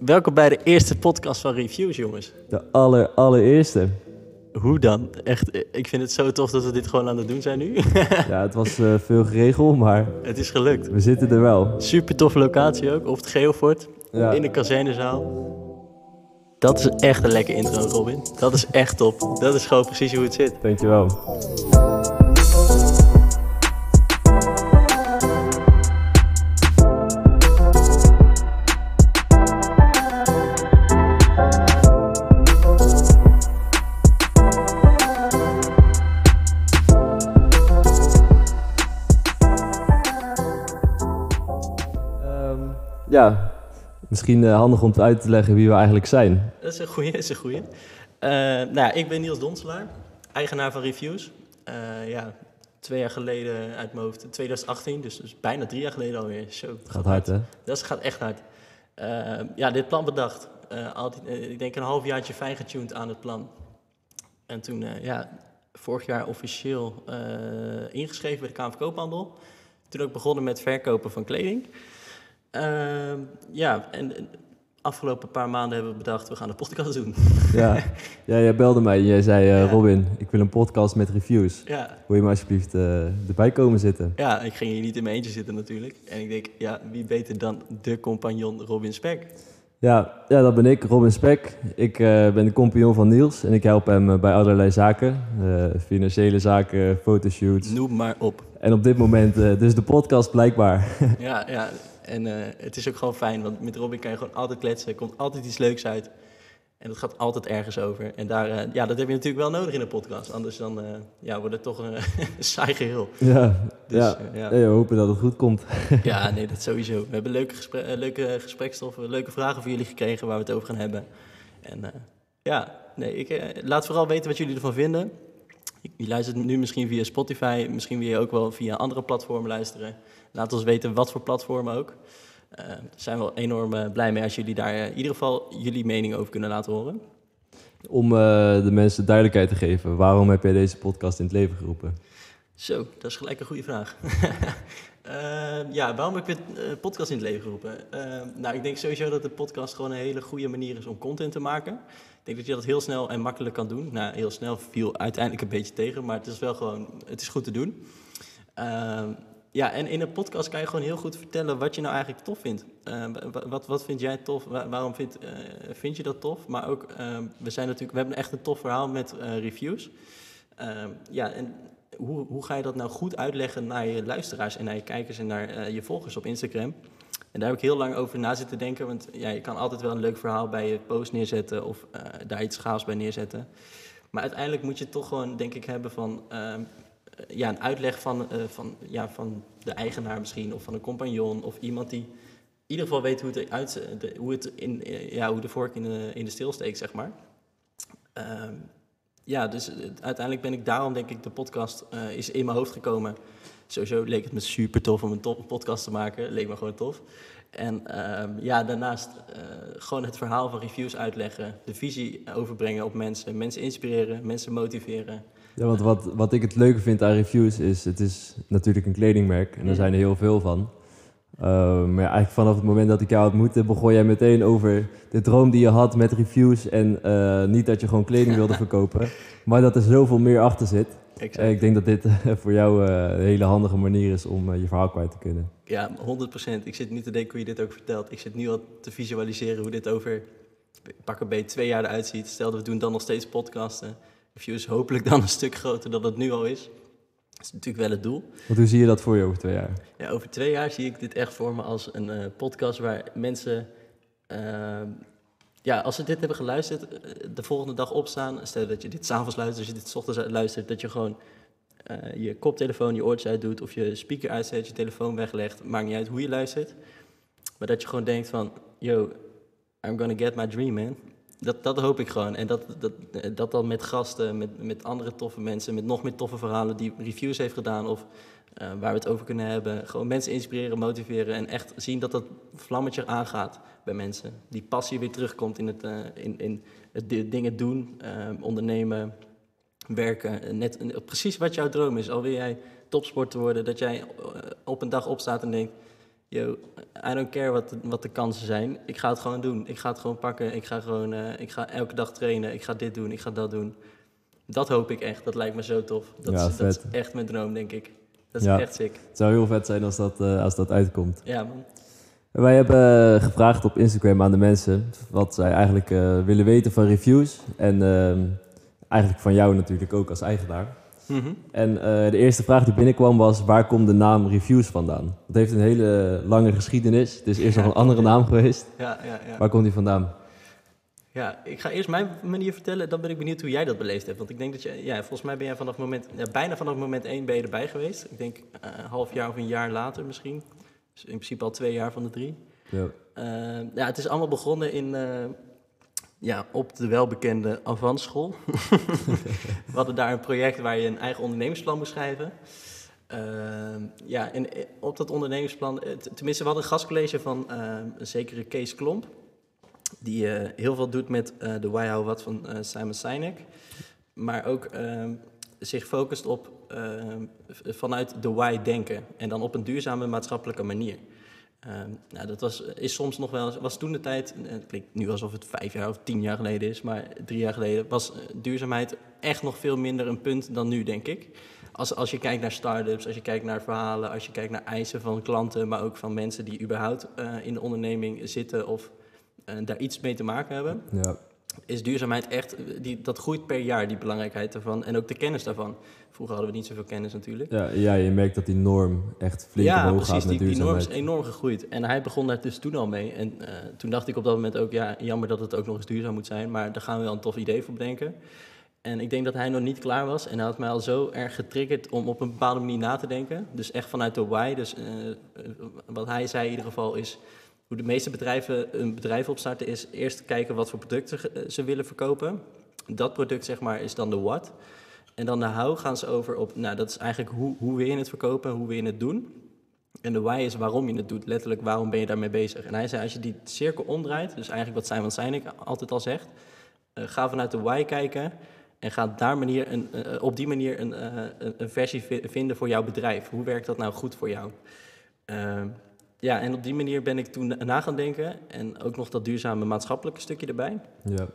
Welkom bij de eerste podcast van Reviews, jongens. De aller, allereerste. Hoe dan? Echt, ik vind het zo tof dat we dit gewoon aan het doen zijn nu. Ja, het was eh, veel geregeld, maar het is gelukt. we zitten er wel. Super toffe locatie ook, op het Geofort, Ja. in de kazernezaal. Dat is echt een lekker intro, Robin. Dat is echt top. Dat is gewoon precies hoe het zit. Dankjewel. Ja, misschien eh, handig om te uit te leggen wie we eigenlijk zijn. Dat is een goeie, dat is een goeie. Eh, nou ja, ik ben Niels Donselaar, eigenaar van Reviews. Eh, ja, twee jaar geleden uit mijn hoofd, 2018, dus, dus bijna drie jaar geleden alweer. Zo, Gaat hard, hè? Dat gaat echt hard. Ja, dit plan bedacht. Eh, altijd, ik denk een halfjaartje fijn getuned aan het plan. En toen, eh, ja, vorig jaar officieel eh, ingeschreven bij de Kamer van Koophandel. Toen ook begonnen met verkopen van kleding. Ehm, ja, en en afgelopen paar maanden hebben we bedacht, we gaan een podcast doen. Ja. ja, jij belde mij en jij zei, eh, Ja. Robin, ik wil een podcast met reviews. ja, Wil je me alsjeblieft eh, erbij komen zitten? ja, ik ging hier niet in mijn eentje zitten natuurlijk. En ik denk, ja, wie beter dan de compagnon Robin Spek? Ja, ja, dat ben ik, Robin Spek. Ik eh, ben de compagnon van Niels en ik help hem bij allerlei zaken. financiële zaken, fotoshoots. Noem maar op. En op dit moment dus de podcast blijkbaar. Ja, ja. En eh, het is ook gewoon fijn, want met Robin kan je gewoon altijd kletsen. Er komt altijd iets leuks uit. En het gaat altijd ergens over. En daar, eh, ja, dat heb je natuurlijk wel nodig in een podcast. Anders dan, eh, ja, wordt het toch een saai geheel. ja, Dus, ja. ja. We hopen dat het goed komt. ja, nee, dat sowieso. We hebben leuke, gespre leuke gesprekstoffen, leuke vragen voor jullie gekregen waar we het over gaan hebben. En ja, nee, ik, laat vooral weten wat jullie ervan vinden. Je luistert nu misschien via Spotify, misschien wil je ook wel via andere platformen luisteren. Laat ons weten wat voor platformen ook. Daar zijn we wel enorm eh, blij mee als jullie daar eh, in ieder geval jullie mening over kunnen laten horen. Om de mensen duidelijkheid te geven, waarom heb jij deze podcast in het leven geroepen? Zo, dat is gelijk een goede vraag. Eh, ja, waarom heb ik dit eh, podcast in het leven geroepen? Eh, nou, ik denk sowieso dat de podcast gewoon een hele goede manier is om content te maken. Ik denk dat je dat heel snel en makkelijk kan doen. Nou, heel snel viel uiteindelijk een beetje tegen, maar het is wel gewoon, het is goed te doen. Eh, ja, en in een podcast kan je gewoon heel goed vertellen wat je nou eigenlijk tof vindt. Eh, wa- wat, wat vind jij tof? Wa- waarom vind, eh, vind je dat tof? Maar ook, eh, we, zijn natuurlijk, we hebben echt een tof verhaal met eh, reviews. Ehm, ja, en hoe, hoe ga je dat nou goed uitleggen naar je luisteraars en naar je kijkers en naar eh, je volgers op Instagram? En daar heb ik heel lang over na zitten denken, want ja, je kan altijd wel een leuk verhaal bij je post neerzetten of daar iets gaafs bij neerzetten. Maar uiteindelijk moet je toch gewoon, denk ik, hebben van ehm, ja, een uitleg van, eh, van, ja, van de eigenaar misschien, of van een compagnon, of iemand die in ieder geval weet hoe het, eruit, de, hoe het in, eh, ja, hoe de vork in de, in de steel steekt, zeg maar. Ehm, ja, dus eh, uiteindelijk ben ik daarom, denk ik, de podcast eh, is in mijn hoofd gekomen. Sowieso leek het me super tof om een top podcast te maken. Leek me gewoon tof. En ehm, ja, daarnaast eh, gewoon het verhaal van reviews uitleggen. De visie overbrengen op mensen. Mensen inspireren, mensen motiveren. Ja, want wat, wat ik het leuke vind aan reviews is, het is natuurlijk een kledingmerk en er zijn er heel veel van. Ehm, maar ja, eigenlijk vanaf het moment dat ik jou ontmoette, begon jij meteen over de droom die je had met reviews. En eh, niet dat je gewoon kleding wilde verkopen, maar dat er zoveel meer achter zit. Exact. En ik denk dat dit eh, voor jou eh, een hele handige manier is om eh, je verhaal kwijt te kunnen. Ja, 100%. Ik zit nu te denken hoe je dit ook vertelt. Ik zit nu al te visualiseren hoe dit over pak een beetje twee jaar eruit ziet. Stel dat we doen dan nog steeds podcasten. Reviews hopelijk dan een stuk groter dan het nu al is. Dat is natuurlijk wel het doel. Want hoe zie je dat voor je over twee jaar? Ja, over twee jaar zie ik dit echt voor me als een eh, podcast waar mensen, ehm, ja, als ze dit hebben geluisterd, eh, de volgende dag opstaan. Stel dat je dit s'avonds luistert, als je dit 's ochtends luistert, dat je gewoon eh, je koptelefoon, je oortjes uitdoet of je speaker uitzet, je telefoon weglegt. Maakt niet uit hoe je luistert. Maar dat je gewoon denkt van, yo, I'm gonna get my dream, man. Dat, dat hoop ik gewoon. En dat, dat, dat dan met gasten, met, met andere toffe mensen, met nog meer toffe verhalen die reviews heeft gedaan of eh, waar we het over kunnen hebben. Gewoon mensen inspireren, motiveren en echt zien dat dat vlammetje aangaat bij mensen. Die passie weer terugkomt in het, eh, in, in het di- dingen doen, eh, ondernemen, werken. Net, precies wat jouw droom is. Al wil jij topsporter worden, dat jij op een dag opstaat en denkt... yo, I don't care wat de, wat de kansen zijn. Ik ga het gewoon doen. Ik ga het gewoon pakken. Ik ga gewoon, eh, ik ga elke dag trainen. Ik ga dit doen. Ik ga dat doen. Dat hoop ik echt. Dat lijkt me zo tof. Dat, Ja, is, dat is echt mijn droom, denk ik. Dat is Ja. echt sick. Het zou heel vet zijn als dat, eh, als dat uitkomt. Ja, man. Wij hebben eh, gevraagd op Instagram aan de mensen wat zij eigenlijk willen weten van reviews. En ehm, eigenlijk van jou natuurlijk ook als eigenaar. En eh, de eerste vraag die binnenkwam was, waar komt de naam reviews vandaan? Het heeft een hele lange geschiedenis. Het is eerst nog een andere naam geweest. Ja, ja, ja. Waar komt die vandaan? Ja, ik ga eerst mijn manier vertellen. Dan ben ik benieuwd hoe jij dat beleefd hebt. Want ik denk dat je, ja, volgens mij ben jij vanaf moment, ja, bijna vanaf moment één ben je erbij geweest. Ik denk eh, een half jaar of een jaar later misschien. Dus in principe al twee jaar van de drie. Ja. Eh, ja, het is allemaal begonnen in, ja, op de welbekende Avantschool. We hadden daar een project waar je een eigen ondernemingsplan moest schrijven. Ehm, ja, en eh, op dat ondernemingsplan, eh, tenminste, we hadden een gastcollege van ehm, een zekere Kees Klomp. Die eh, heel veel doet met de Why How What van Simon Sinek. Maar ook ehm, zich focust op vanuit de why denken. En dan op een duurzame maatschappelijke manier. Ehm, nou, dat was, is soms nog wel, was toen de tijd, eh, het klinkt nu alsof het vijf jaar of tien jaar geleden is, maar drie jaar geleden was eh, duurzaamheid echt nog veel minder een punt dan nu, denk ik. Als, als je kijkt naar start-ups, als je kijkt naar verhalen, als je kijkt naar eisen van klanten, maar ook van mensen die überhaupt eh, in de onderneming zitten of daar iets mee te maken hebben, Ja. Is duurzaamheid echt, die, dat groeit per jaar, die belangrijkheid daarvan en ook de kennis daarvan. Vroeger hadden we niet zoveel kennis natuurlijk. Ja, ja, je merkt dat die norm echt flink Ja, omhoog precies. gaat met Die, die norm is enorm gegroeid. En hij begon daar dus toen al mee. En eh, toen dacht ik op dat moment ook, ja, jammer dat het ook nog eens duurzaam moet zijn. Maar daar gaan we wel een tof idee voor bedenken. En ik denk dat hij nog niet klaar was. En hij had mij al zo erg getriggerd om op een bepaalde manier na te denken. Dus echt vanuit de why. Dus eh, eh, wat hij zei in ieder geval is... Hoe de meeste bedrijven een bedrijf opstarten is eerst kijken wat voor producten ge- ze willen verkopen. Dat product zeg maar is dan de what. En dan de how gaan ze over op, nou dat is eigenlijk hoe, hoe wil je het verkopen, hoe wil je het doen. En de why is waarom je het doet, letterlijk waarom ben je daarmee bezig. En hij zei als je die cirkel omdraait, dus eigenlijk wat Simon Sinek altijd al zegt, eh, ga vanuit de why kijken en ga daar manier een, eh, op die manier een, eh, een, versie vi- vinden voor jouw bedrijf. Hoe werkt dat nou goed voor jou? Ja, en op die manier ben ik toen na gaan denken en ook nog dat duurzame maatschappelijke stukje erbij. Ja.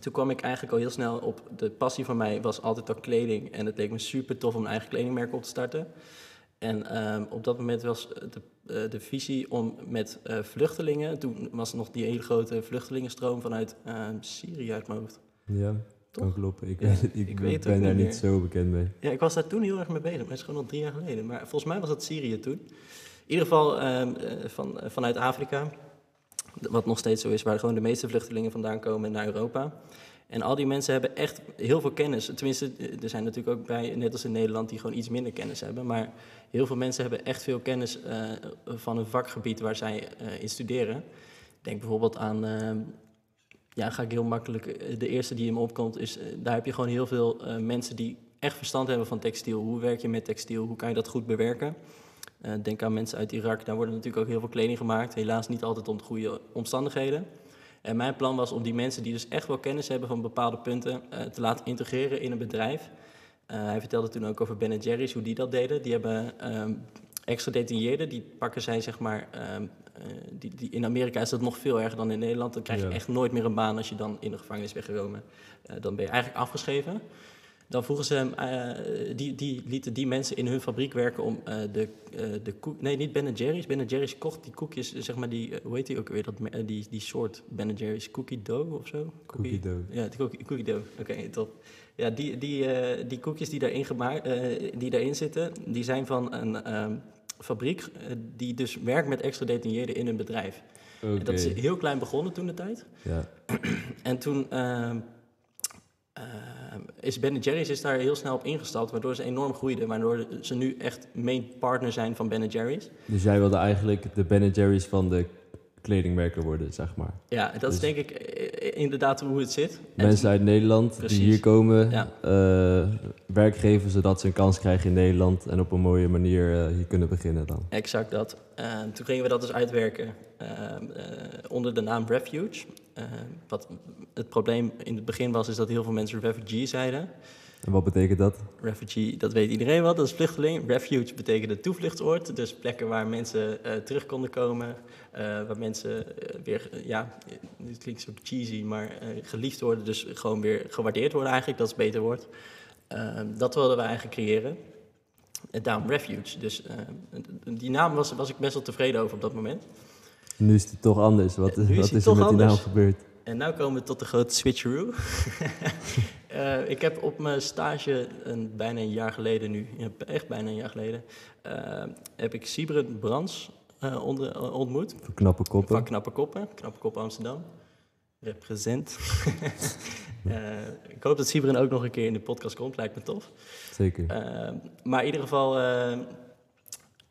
Toen kwam ik eigenlijk al heel snel op de passie van mij was altijd al kleding. En het leek me super tof om een eigen kledingmerk op te starten. En ehm, op dat moment was de, eh, de visie om met eh, vluchtelingen, toen was nog die hele grote vluchtelingenstroom vanuit ehm, Syrië uit mijn hoofd. Ja, Toch? kan kloppen. Ik, Ja, weet het- ik, ik weet ben daar niet niet zo bekend mee. Ja, ik was daar toen heel erg mee bezig, maar het is gewoon al drie jaar geleden. Maar volgens mij was dat Syrië toen. In ieder geval ehm, eh, van, eh, vanuit Afrika, wat nog steeds zo is, waar gewoon de meeste vluchtelingen vandaan komen naar Europa. En al die mensen hebben echt heel veel kennis. Tenminste, eh, er zijn natuurlijk ook bij, net als in Nederland, die gewoon iets minder kennis hebben. Maar heel veel mensen hebben echt veel kennis van een vakgebied waar zij in studeren. Denk bijvoorbeeld aan, ehm, ja, ga ik heel makkelijk. De eerste die in me opkomt is, daar heb je gewoon heel veel mensen die echt verstand hebben van textiel. Hoe werk je met textiel? Hoe kan je dat goed bewerken? Eh, denk aan mensen uit Irak, daar worden natuurlijk ook heel veel kleding gemaakt. Helaas niet altijd onder goede omstandigheden. En mijn plan was om die mensen die dus echt wel kennis hebben van bepaalde punten eh, te laten integreren in een bedrijf. Eh, hij vertelde toen ook over Ben Jerry's, hoe die dat deden. Die hebben ehm, extra gedetineerden, die pakken zij zeg maar... ehm, eh, die, die, in Amerika is dat nog veel erger dan in Nederland. Dan krijg je Ja. echt nooit meer een baan als je dan in de gevangenis bent gekomen. Dan ben je eigenlijk afgeschreven. Dan vroegen ze hem, eh, die, die lieten die mensen in hun fabriek werken om eh, de, eh, de koek... Nee, niet Ben Jerry's. Ben Jerry's kocht die koekjes, zeg maar die... hoe heet die ook weer? Dat, die, die soort Ben Jerry's cookie dough of zo? Cookie dough. Ja, de cookie, cookie dough. Oké, top. Ja, die, die, die koekjes die daarin, gemaakt, die daarin zitten, die zijn van een ehm, fabriek die dus werkt met extra gedetineerden in een bedrijf. En dat is heel klein begonnen toen de tijd. Ja. En toen ehm, is Ben Jerry's is daar heel snel op ingestapt, waardoor ze enorm groeiden. Waardoor ze nu echt main partner zijn van Ben Jerry's. Dus jij wilde eigenlijk de Ben Jerry's van de kledingmerken worden, zeg maar. Ja, dat is Dus- denk ik eh, inderdaad hoe het zit. En Mensen uit Nederland Precies. die hier komen, Ja. eh, werk geven zodat ze een kans krijgen in Nederland en op een mooie manier eh, hier kunnen beginnen dan. Exact dat. Ehm, toen gingen we dat dus uitwerken onder de naam Refuge. Wat het probleem in het begin was, is dat heel veel mensen refugee zeiden. En wat betekent dat? Refugee, dat weet iedereen wat, dat is vluchteling. Refuge betekent toevluchtsoord, dus plekken waar mensen eh, terug konden komen. eh, waar mensen eh, weer, ja, dit klinkt zo cheesy, maar geliefd worden. Dus gewoon weer gewaardeerd worden eigenlijk, dat is een beter woord. Ehm, dat wilden we eigenlijk creëren. En daarom Refuge. Dus die naam was, was ik best wel tevreden over op dat moment. Nu is het toch anders. Wat, is wat hij is er met die naam gebeurd? En nu komen we tot de grote switcheroo. Eh, ik heb op mijn stage een, bijna een jaar geleden nu, echt bijna een jaar geleden, eh, heb ik Sibren Brands eh, onder, ontmoet. Voor knappe koppen. Van Knappe Koppen, Knappe Koppen Amsterdam. Represent. Ik hoop dat Sibren ook nog een keer in de podcast komt, lijkt me tof. Zeker. Maar in ieder geval,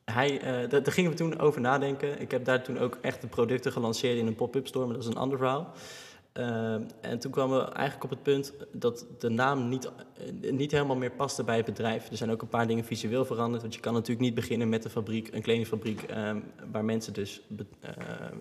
hij, da- daar gingen we toen over nadenken. Ik heb daar toen ook echt de producten gelanceerd in een pop-up store, maar dat is een ander verhaal. Eh, en toen kwamen we eigenlijk op het punt dat de naam niet, eh, niet helemaal meer paste bij het bedrijf. Er zijn ook een paar dingen visueel veranderd, want je kan natuurlijk niet beginnen met een fabriek, een kledingfabriek, eh, waar mensen dus eh,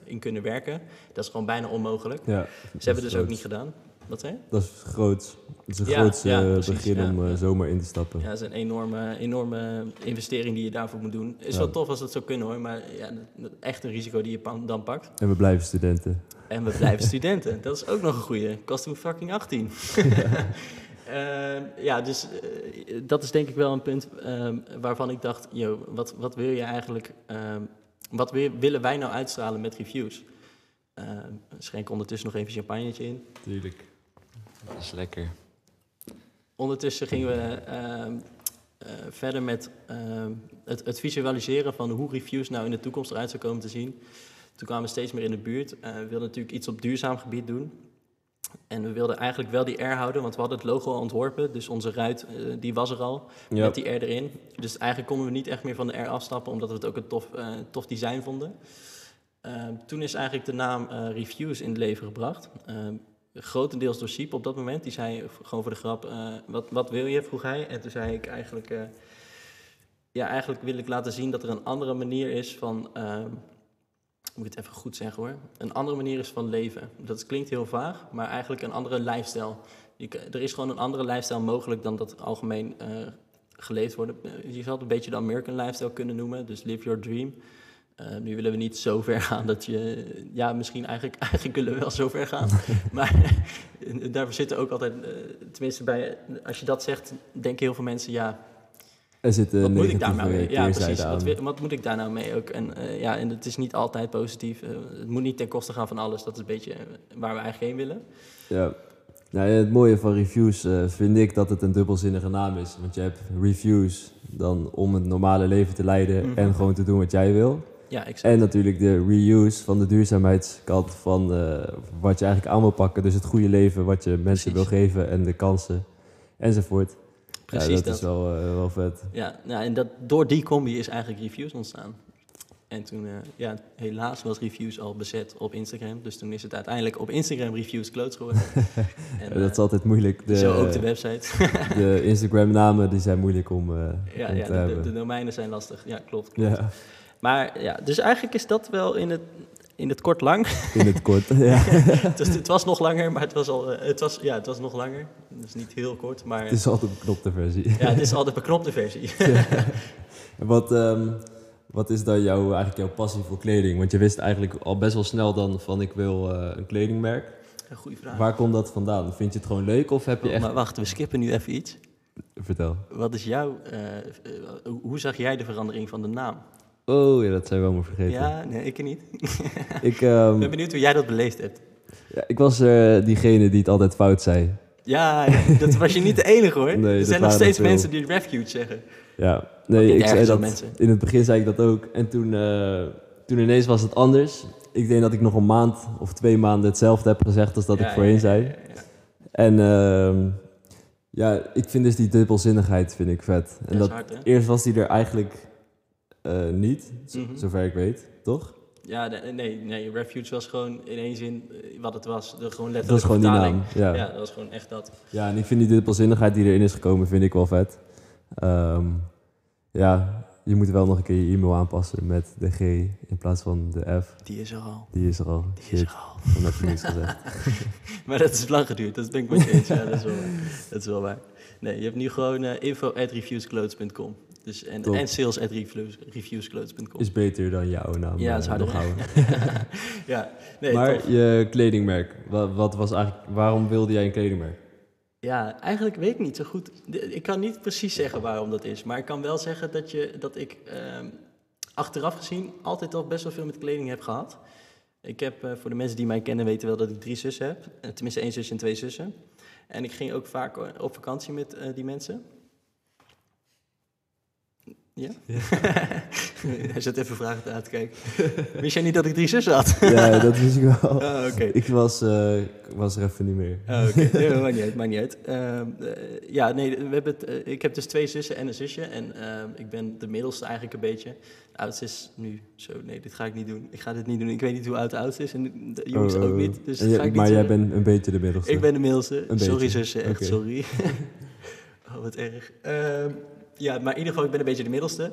in kunnen werken. Dat is gewoon bijna onmogelijk. ja, Ze hebben dus ook niet gedaan. Wat je? Dat is groot. Het is een Ja, groot ja, eh, precies, begin om zomaar in te stappen. Ja, dat is een enorme, enorme investering die je daarvoor moet doen. Is wel tof als dat zou kunnen hoor, maar ja, dat- dat- echt een risico die je dan pakt. En we blijven studenten. En we blijven studenten. Dat is ook nog een goede. Kost hoe fucking 18. Ehm, ja, dus eh, dat is denk ik wel een punt ehm, waarvan ik dacht, yo, wat, wat wil je eigenlijk, ehm, wat wil- willen wij nou uitstralen met reviews? Schenk ondertussen nog even champagnetje in. Tuurlijk. Dat is lekker. Ondertussen gingen we eh, verder met het, het visualiseren van hoe reviews nou in de toekomst eruit zou komen te zien. Toen kwamen we steeds meer in de buurt. Eh, we wilden natuurlijk iets op duurzaam gebied doen. En we wilden eigenlijk wel die R houden, want we hadden het logo al ontworpen. Dus onze ruit, eh, die was er al, met die R erin. Dus eigenlijk konden we niet echt meer van de R afstappen, omdat we het ook een tof, eh, tof design vonden. Ehm, toen is eigenlijk de naam Reviews in het leven gebracht. Ehm, grotendeels door Siep op dat moment. Die zei gewoon voor de grap, wat, wat wil je, vroeg hij. En toen zei ik eigenlijk, ja, eigenlijk wil ik laten zien dat er een andere manier is van, ehm, moet ik het even goed zeggen hoor, een andere manier is van leven. Dat klinkt heel vaag, maar eigenlijk een andere lifestyle. Je, er is gewoon een andere lifestyle mogelijk dan dat algemeen eh, geleefd wordt. Eh, Je zou het een beetje de American lifestyle kunnen noemen, dus live your dream. Eh, nu willen we niet zo ver gaan dat je... Ja, misschien eigenlijk, eigenlijk willen we wel zo ver gaan. maar eh, daar zitten ook altijd... tenminste, bij, als je dat zegt, denken heel veel mensen... Ja, Er zit een wat moet ik daar nou mee? Ja, precies. Wat, wat moet ik daar nou mee ook? En, eh, ja, en het is niet altijd positief. Eh, het moet niet ten koste gaan van alles. Dat is een beetje eh, waar we eigenlijk heen willen. Ja. Nou, het mooie van reviews eh, vind ik dat het een dubbelzinnige naam is. Want je hebt reviews dan om het normale leven te leiden Mhm. en gewoon te doen wat jij wil. Ja, exact. En natuurlijk de reuse van de duurzaamheidskant van eh, wat je eigenlijk aan wil pakken. Dus het goede leven wat je mensen Precies. wil geven en de kansen enzovoort. Precies ja, dat, dat. is wel, eh, wel vet. Ja, nou, en dat, door die combi is eigenlijk reviews ontstaan. En toen, eh, ja, helaas was reviews al bezet op Instagram. Dus toen is het uiteindelijk op Instagram reviews kloots geworden. en, dat is eh, altijd moeilijk. De, zo ook de website. de Instagram namen die zijn moeilijk om, ja, om ja te de, de, de domeinen zijn lastig. Ja, klopt, klopt. ja, Maar ja, dus eigenlijk is dat wel in het, in het kort lang. in het kort. ja. dus het was nog langer, maar het was al, eh, het was, ja, het was nog langer. Dus niet heel kort, maar Het is altijd een beknopte versie. ja, het is al de beknopte versie. En Wat, ehm, wat is dan jouw, eigenlijk jouw passie voor kleding? Want je wist eigenlijk al best wel snel dan van ik wil eh, een kledingmerk. Een goede vraag. Waar komt dat vandaan? Vind je het gewoon leuk of heb je echt... Maar wacht, we skippen nu even iets. Vertel. Wat is jouw, eh, hoe zag jij de verandering van de naam? Oh ja, dat zijn we allemaal vergeten. Ja, nee, ik niet. Ik, ehm, Ik ben benieuwd hoe jij dat beleefd hebt. ja, ik was eh, diegene die het altijd fout zei. Ja, dat was je niet de enige hoor. Nee, er zijn nog steeds mensen die refuge zeggen. Ja, nee, ik zei dat. mensen. In het begin zei ik dat ook. En toen, eh, toen ineens was het anders. Ik denk dat ik nog een maand of twee maanden hetzelfde heb gezegd als dat Ja, ik voorheen ja, zei. En ehm, ja, ik vind dus die dubbelzinnigheid vind ik vet. En Dat hard, eerst was die er eigenlijk eh, niet, Mhm. zover ik weet, toch? Ja, nee, nee, refuge was gewoon in één zin eh, wat het was. De, gewoon Dat letterlijk was gewoon die naam. Ja. Ja. Ja. dat was gewoon echt dat. en ik vind die dubbelzinnigheid die erin is gekomen, vind ik wel vet. Ehm, ja, je moet wel nog een keer je e-mail aanpassen met de G in plaats van de F. Die is er al. Die is er al. Die is er al. dan heb je niks gezegd. Maar dat is lang geduurd, dat ben ik met je eens. Ja, dat is wel waar. Dat is wel waar. Nee, je hebt nu gewoon eh info at reviewsclothes.com. Dus, en, Top. en sales at reviews, reviewsclothes.com. Is beter dan jouw naam. Ja, eh, dat is harder. ja, nee, maar tof. je kledingmerk, wat, wat was eigenlijk, waarom wilde jij een kledingmerk? Ja, eigenlijk weet ik niet zo goed. Ik kan niet precies zeggen waarom dat is. Maar ik kan wel zeggen dat, je, dat ik ehm, achteraf gezien altijd al best wel veel met kleding heb gehad. Ik heb, eh, voor de mensen die mij kennen, weten wel dat ik drie zussen heb. Eh, tenminste één zusje en twee zussen. En ik ging ook vaak eh, op vakantie met eh, die mensen. Ja? Hij zit even vragen te kijken. Wist jij niet dat ik drie zussen had? ja, dat wist ik wel. Oh, oké. Ik was, eh, ik was er even niet meer. Oh, Oké, nee, maakt niet uit, maakt niet uit. Ehm, eh, ja, nee, we hebben het, eh, ik heb dus twee zussen en een zusje. En ehm, ik ben de middelste eigenlijk een beetje. De oudste is nu zo, nee, dit ga ik niet doen. Ik ga dit niet doen. Ik weet niet hoe oud de oudste is en de jongste Oh, oh, ook oh. niet. Dus dat ga ik niet maar jij bent een beetje de middelste. Ik ben de middelste. Een sorry beetje. zussen, echt sorry. oh, wat erg. Ja, maar in ieder geval, ik ben een beetje de middelste.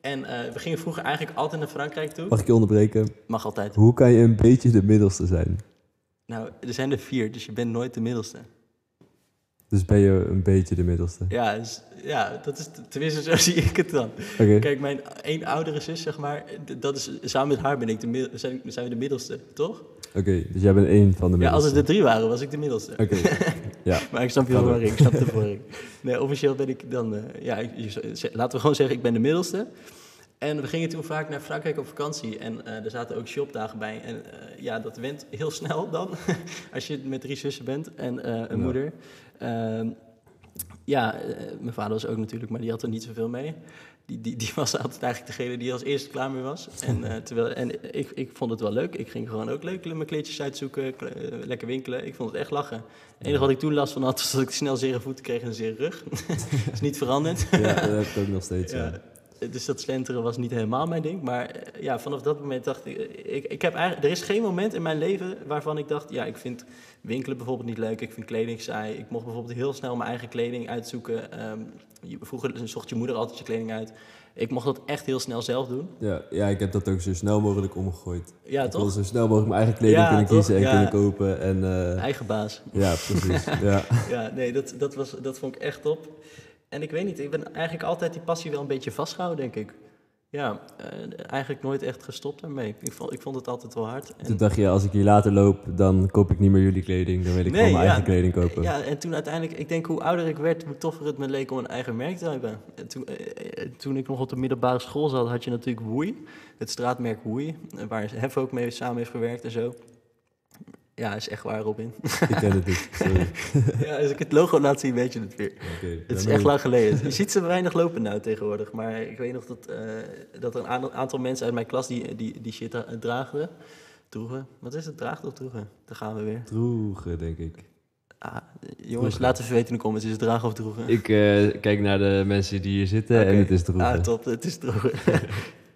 En eh, we gingen vroeger eigenlijk altijd naar Frankrijk toe. Mag ik je onderbreken? Mag altijd. Hoe kan je een beetje de middelste zijn? Nou, er zijn er vier, dus je bent nooit de middelste. Dus ben je een beetje de middelste. Ja, dus, ja dat is, tenminste zo zie ik het dan. Kijk, mijn één oudere zus, zeg maar, dat is, samen met haar ben ik de, zijn, zijn we de middelste, toch? Oké, dus jij bent één van de Ja, als middelste. het er drie waren, was ik de middelste. Oké, ja. Maar ik snap je wel ik snap de voorring. Nee, officieel ben ik dan, eh, ja, ik- laten we gewoon zeggen, ik ben de middelste. En we gingen toen vaak naar Frankrijk op vakantie en eh, er zaten ook shopdagen bij. En eh, ja, dat went heel snel dan, als je met drie zussen bent en een Ja. moeder. Ehm, ja, mijn vader was ook natuurlijk, maar die had er niet zoveel mee. Die, die, die was altijd eigenlijk degene die als eerste klaar mee was. En, eh, terwijl, en ik, ik vond het wel leuk. Ik ging gewoon ook leuk mijn kleedjes uitzoeken, kle- eh, lekker winkelen. Ik vond het echt lachen. Het enige wat ik toen last van had, was dat ik snel zere voeten kreeg en een zere rug. dat is niet veranderd. ja, dat heb ik ook nog steeds. Ja. Ja, dus dat slenteren was niet helemaal mijn ding. Maar eh, ja, vanaf dat moment dacht ik, eh, ik, ik heb eigenlijk, er is geen moment in mijn leven waarvan ik dacht, ja, ik vind winkelen bijvoorbeeld niet leuk. Ik vind kleding saai. Ik mocht bijvoorbeeld heel snel mijn eigen kleding uitzoeken. Ehm, vroeger zocht je moeder altijd je kleding uit. Ik mocht dat echt heel snel zelf doen. Ja, ja, ik heb dat ook zo snel mogelijk omgegooid. Ja, ik toch? zo snel mogelijk mijn eigen kleding Ja, kunnen toch? kiezen en Ja. kunnen kopen. En, eh, Eigen baas. ja, precies. ja. Ja, nee, dat, dat, was, dat vond ik echt top. En ik weet niet, ik ben eigenlijk altijd die passie wel een beetje vastgehouden, denk ik. Ja, eh, eigenlijk nooit echt gestopt daarmee. Ik vond, ik vond het altijd wel hard. En- Toen dacht je, als ik hier later loop, dan koop ik niet meer jullie kleding. Dan wil ik Nee, gewoon mijn ja. eigen kleding kopen. Ja, en toen uiteindelijk, ik denk hoe ouder ik werd, hoe toffer het me leek om een eigen merk te hebben. En toen, eh, eh, toen ik nog op de middelbare school zat, had je natuurlijk Woei, het straatmerk Woei, waar Hef ook mee samen heeft gewerkt en zo. Ja, is echt waar, Robin. Ik ken het niet. Sorry. ja, als ik het logo laat zien, weet je het weer. Het is echt lang geleden. Je ziet ze weinig lopen nou tegenwoordig. Maar ik weet nog dat, eh, dat er een aantal- mensen uit mijn klas die, die, die shit dra- draagden. Droegen. Wat is het? Draagden of droegen? Daar gaan we weer. Droegen, denk ik. Ah, jongens, laat even weten in de comments. Is het dragen of droegen? Ik eh, kijk naar de mensen die hier zitten en het is droegen. Ah, top. Het is droegen.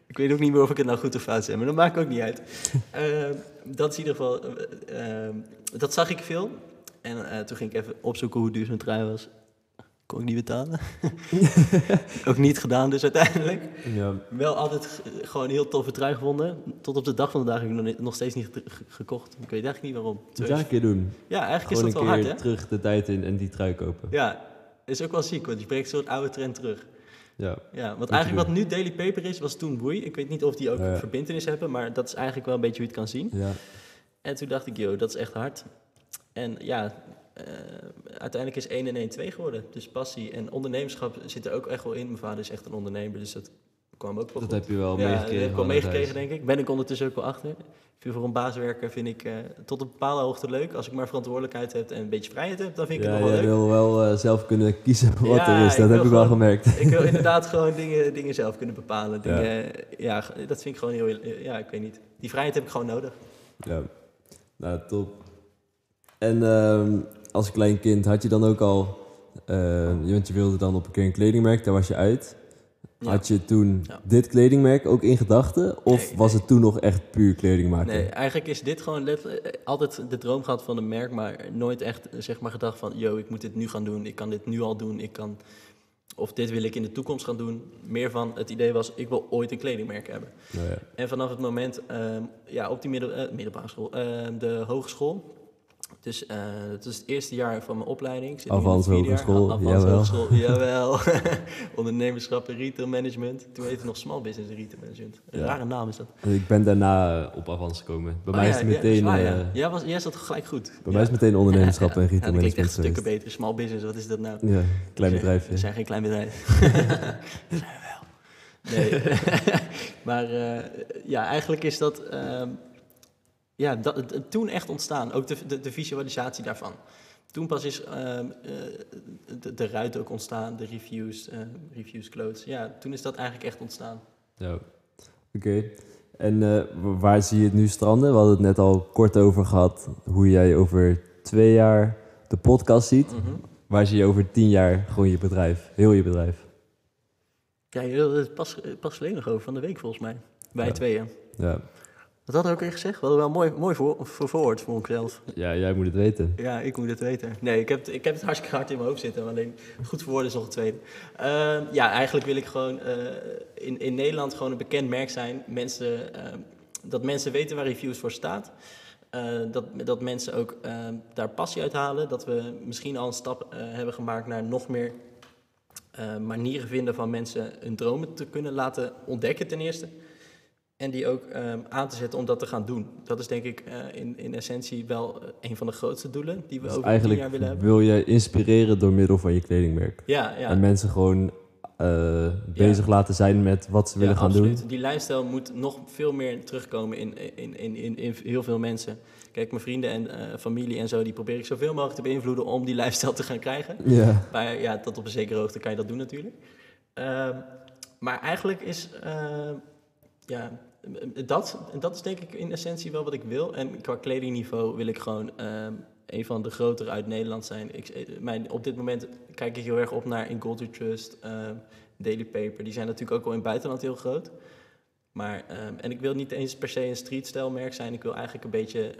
ik weet ook niet meer of ik het nou goed of fout zeg, maar dat maakt ook niet uit. Ehm, dat is in ieder geval... eh, ehm, dat zag ik veel. En eh, toen ging ik even opzoeken hoe duur zo'n trui was. Kon ik niet betalen. ook niet gedaan dus uiteindelijk. Ja, Wel altijd gewoon een heel toffe trui gevonden. Tot op de dag van vandaag heb ik nog, nog steeds niet ge- ge- gekocht. Ik weet eigenlijk niet waarom. moet jij een keer doen. Ja, eigenlijk Gewoon is een dat wel keer hard, hè? terug de tijd in en die trui kopen. Ja, is ook wel ziek, want je brengt een soort oude trend terug. Ja. Ja, want eigenlijk wat nu Daily Paper is, was toen Boei. Ik weet niet of die ook Ja. verbindenis hebben, maar dat is eigenlijk wel een beetje hoe je het kan zien. ja. En toen dacht ik, joh, dat is echt hard. En ja, eh, uiteindelijk is 1 en 1 2 geworden. Dus passie en ondernemerschap zit er ook echt wel in. Mijn vader is echt een ondernemer, dus dat kwam ook wel Dat goed. heb je wel ja, meegekregen. heb ik wel meegekregen, denk ik. Ben ik ondertussen ook wel achter. Ik vind voor een baaswerker vind ik eh, tot een bepaalde hoogte leuk. Als ik maar verantwoordelijkheid heb en een beetje vrijheid heb, dan vind ik Ja, het nog wel leuk. wil wel eh, zelf kunnen kiezen wat Ja, er is. ik Dat heb ik wel gewoon- gemerkt. Ik wil inderdaad gewoon dingen, dingen zelf kunnen bepalen. Dingen, ja. dat vind ik gewoon heel... Ja, ik weet niet. Die vrijheid heb ik gewoon nodig. Ja, nou top. En ehm, als klein kind had je dan ook al, eh, want je wilde dan op een keer een kledingmerk, daar was je uit. Ja. Had je toen Ja. dit kledingmerk ook in gedachten? Of Nee, was nee. het toen nog echt puur kleding maken? Nee, eigenlijk is dit gewoon altijd de droom gehad van een merk, maar nooit echt zeg maar gedacht van, yo, ik moet dit nu gaan doen, ik kan dit nu al doen, ik kan, of dit wil ik in de toekomst gaan doen. Meer van het idee was, ik wil ooit een kledingmerk hebben. Nou ja. En vanaf het moment, ehm, ja, op die middel, eh, middelbare school, ehm, de hogeschool, Dus eh het is het eerste jaar van mijn opleiding. Ik zit in Avans. Hogeschool, Avans jawel. Hogeschool, jawel. Ondernemerschap en retail management. Toen heette het nog small business retail management. Een Ja. rare naam is dat. Ik ben daarna eh, op Avans gekomen. Bij Oh mij ja, is het meteen, ja. eh, Jij, was, jij zat gelijk goed. bij mij is het meteen ondernemerschap en Ja, retail dat klinkt echt management stukken beter. Small business, wat is dat nou? Ja, klein We bedrijfje. zijn geen klein bedrijf. zijn we wel. Nee. maar ja, eigenlijk is dat, ehm, ja, dat toen echt ontstaan. Ook de, de, de visualisatie daarvan. Toen pas is ehm, eh, de, de ruit ook ontstaan, de reviews, eh, reviews clothes. Ja, toen is dat eigenlijk echt ontstaan. Ja. Oké. En eh, wa- waar zie je het nu stranden? We hadden het net al kort over gehad. Hoe jij over twee jaar de podcast ziet. Mhm. Waar zie je over tien jaar gewoon je bedrijf? Heel je bedrijf. Ja, het pas, pas geleden nog over van de week volgens mij. Wij Ja. tweeën. Ja. Wat we ook weer gezegd? We hadden wel mooi, mooi voor, verwoord voor onszelf. ja, jij moet het weten. Ja, ik moet het weten. Nee, ik heb, het- ik heb het hartstikke hard in mijn hoofd zitten. maar Alleen goed verwoorden is nog het tweede. Ehm, ja, eigenlijk wil ik gewoon eh, in, in Nederland gewoon een bekend merk zijn. Mensen, ehm, dat mensen weten waar reviews voor staat. Eh, dat, dat mensen ook ehm, daar passie uit halen. Dat we misschien al een stap eh, hebben gemaakt naar nog meer manieren vinden van mensen hun dromen te kunnen laten ontdekken ten eerste. En die ook ehm, aan te zetten om dat te gaan doen. Dat is denk ik eh, in, in essentie wel eh, een van de grootste doelen die we Dus over tien jaar willen hebben. wil je inspireren door middel van je kledingmerk. Ja, ja. En mensen gewoon eh, bezig laten zijn met wat ze willen ja, gaan absoluut. doen. Die lifestyle moet nog veel meer terugkomen in, in, in, in, in heel veel mensen. Kijk, mijn vrienden en familie en zo, die probeer ik zoveel mogelijk te beïnvloeden om die lifestyle te gaan krijgen. Ja. Maar ja, tot op een zekere hoogte kan je dat doen natuurlijk. Ehm, maar eigenlijk is, ja, dat, dat is denk ik in essentie wel wat ik wil. En qua kledingniveau wil ik gewoon ehm, een van de grotere uit Nederland zijn. Ik, eh, mijn, op dit moment kijk ik heel erg op naar in Culture Trust, ehm, Daily Paper. Die zijn natuurlijk ook al in het buitenland heel groot. Maar, ehm, en ik wil niet eens per se een streetstijlmerk zijn. Ik wil eigenlijk een beetje